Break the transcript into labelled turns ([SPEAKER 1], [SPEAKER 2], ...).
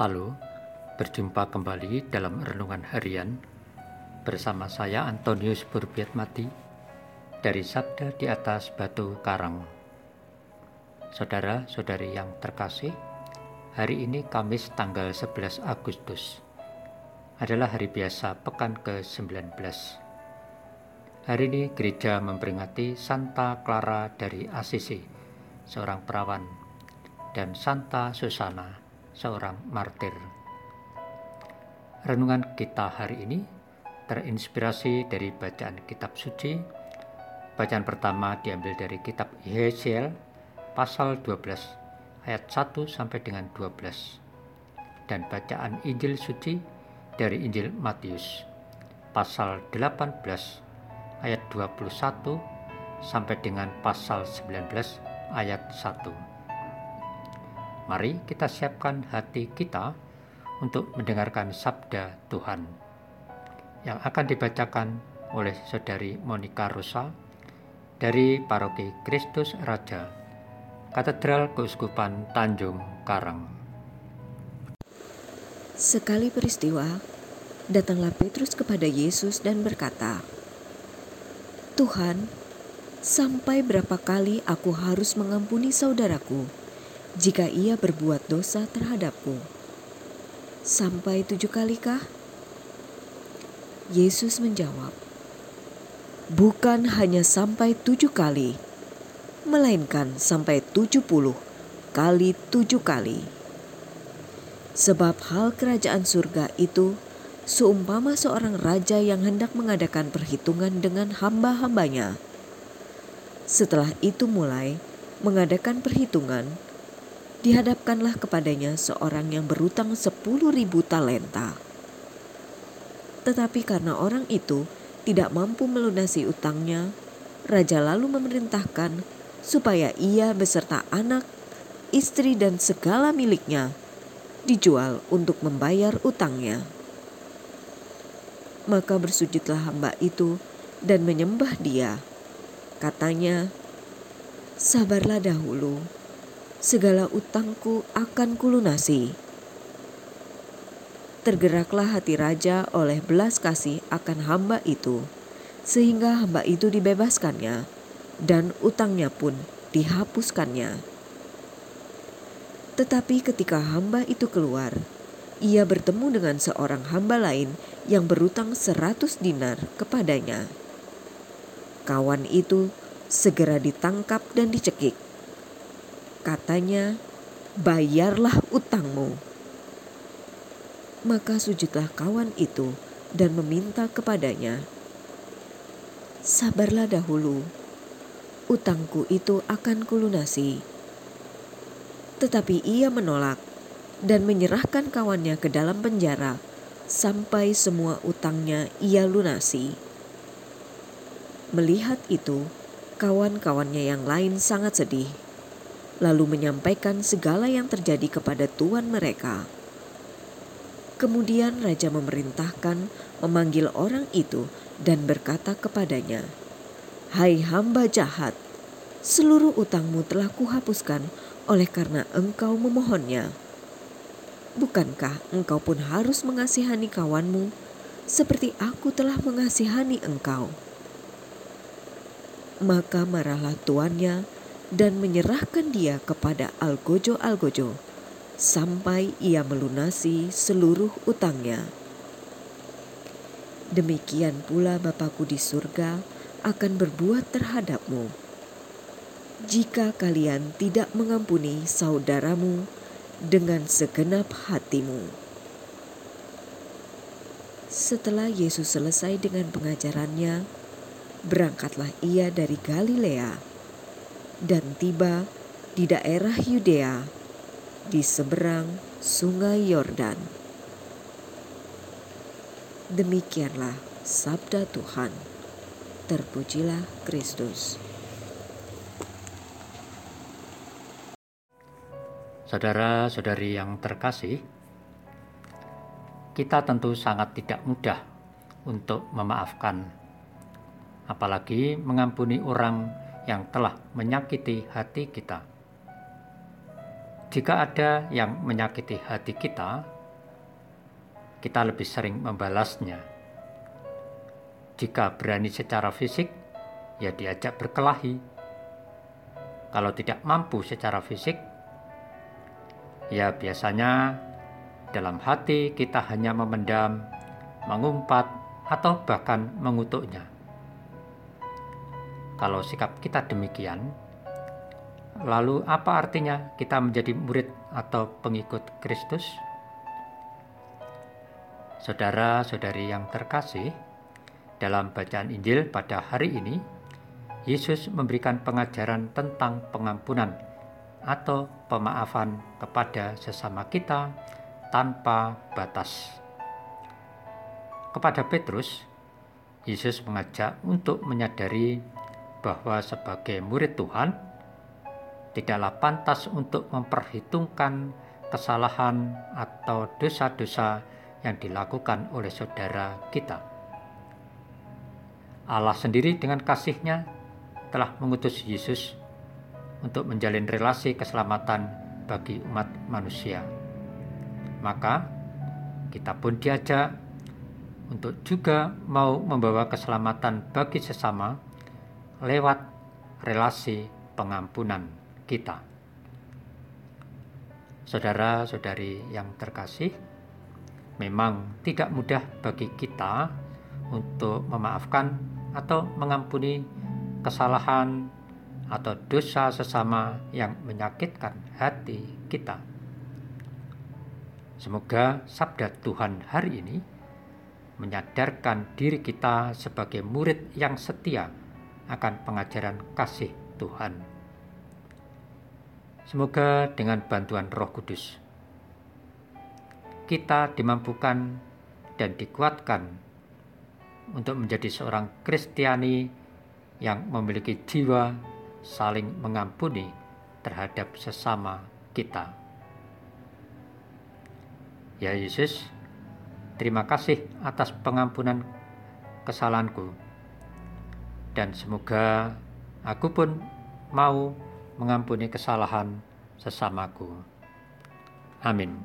[SPEAKER 1] Halo, berjumpa kembali dalam renungan harian bersama saya Antonius Burbiatmati dari Sabda di atas Batu Karang. Saudara-saudari yang terkasih, hari ini Kamis tanggal 11 Agustus adalah hari biasa pekan ke-19. Hari ini gereja memperingati Santa Clara dari Assisi, seorang perawan, dan Santa Susana, seorang martir. Renungan kita hari ini terinspirasi dari bacaan kitab suci. Bacaan pertama diambil dari kitab Yeskiel pasal 12 ayat 1 sampai dengan 12 dan bacaan Injil suci dari Injil Matius pasal 18 ayat 21 sampai dengan pasal 19 ayat 1. Mari kita siapkan hati kita untuk mendengarkan sabda Tuhan yang akan dibacakan oleh Saudari Monica Rosa dari Paroki Kristus Raja, Katedral Keuskupan Tanjung Karang.
[SPEAKER 2] Sekali peristiwa, datanglah Petrus kepada Yesus dan berkata, "Tuhan, sampai berapa kali aku harus mengampuni saudaraku?" Jika ia berbuat dosa terhadapku. Sampai tujuh kalikah? Yesus menjawab, Bukan hanya sampai tujuh kali, melainkan sampai tujuh puluh kali tujuh kali. Sebab hal kerajaan surga itu seumpama seorang raja yang hendak mengadakan perhitungan dengan hamba-hambanya. Setelah itu mulai mengadakan perhitungan, dihadapkanlah kepadanya seorang yang berutang sepuluh ribu talenta. Tetapi karena orang itu tidak mampu melunasi utangnya, raja lalu memerintahkan supaya ia beserta anak, istri, dan segala miliknya dijual untuk membayar utangnya. Maka bersujudlah hamba itu dan menyembah dia. Katanya, "Sabarlah dahulu." Segala utangku akan kulunasi. Tergeraklah hati raja oleh belas kasih akan hamba itu, sehingga hamba itu dibebaskannya, dan utangnya pun dihapuskannya. Tetapi ketika hamba itu keluar, ia bertemu dengan seorang hamba lain yang berutang seratus dinar kepadanya. Kawan itu segera ditangkap dan dicekik Katanya, bayarlah utangmu. Maka sujudlah kawan itu dan meminta kepadanya, Sabarlah dahulu, utangku itu akan kulunasi. Tetapi ia menolak dan menyerahkan kawannya ke dalam penjara sampai semua utangnya ia lunasi. Melihat itu, kawan-kawannya yang lain sangat sedih lalu menyampaikan segala yang terjadi kepada tuan mereka. Kemudian raja memerintahkan memanggil orang itu dan berkata kepadanya, "Hai hamba jahat, seluruh utangmu telah kuhapuskan oleh karena engkau memohonnya. Bukankah engkau pun harus mengasihani kawanmu seperti aku telah mengasihani engkau?" Maka marahlah tuannya dan menyerahkan dia kepada Algojo-Algojo sampai ia melunasi seluruh utangnya. Demikian pula Bapakku di surga akan berbuat terhadapmu. Jika kalian tidak mengampuni saudaramu dengan segenap hatimu. Setelah Yesus selesai dengan pengajarannya, berangkatlah ia dari Galilea dan tiba di daerah Yudea di seberang Sungai Yordan. Demikianlah sabda Tuhan. Terpujilah Kristus.
[SPEAKER 1] Saudara-saudari yang terkasih, kita tentu sangat tidak mudah untuk memaafkan, apalagi mengampuni orang yang telah menyakiti hati kita. jika ada yang menyakiti hati kita, kita lebih sering membalasnya. Jika berani secara fisik, ya diajak berkelahi. Kalau tidak mampu secara fisik, ya biasanya dalam hati kita hanya memendam, mengumpat, atau bahkan mengutuknya. Kalau sikap kita demikian, lalu apa artinya kita menjadi murid atau pengikut Kristus? Saudara-saudari yang terkasih, dalam bacaan Injil pada hari ini, Yesus memberikan pengajaran tentang pengampunan atau pemaafan kepada sesama kita tanpa batas. Kepada Petrus, Yesus mengajak untuk menyadari bahwa sebagai murid Tuhan, tidaklah pantas untuk memperhitungkan kesalahan atau dosa-dosa yang dilakukan oleh saudara kita. Allah sendiri dengan kasihnya telah mengutus Yesus untuk menjalin relasi keselamatan bagi umat manusia. Maka kita pun diajak untuk juga mau membawa keselamatan bagi sesama lewat relasi pengampunan kita. Saudara-saudari yang terkasih, memang tidak mudah bagi kita untuk memaafkan atau mengampuni kesalahan atau dosa sesama yang menyakitkan hati kita. Semoga sabda Tuhan hari ini menyadarkan diri kita sebagai murid yang setia akan pengajaran kasih Tuhan. Semoga dengan bantuan Roh Kudus kita dimampukan dan dikuatkan untuk menjadi seorang Kristiani yang memiliki jiwa saling mengampuni terhadap sesama kita. Ya Yesus, terima kasih atas pengampunan kesalahanku. Dan semoga aku pun mau mengampuni kesalahan sesamaku. Amin.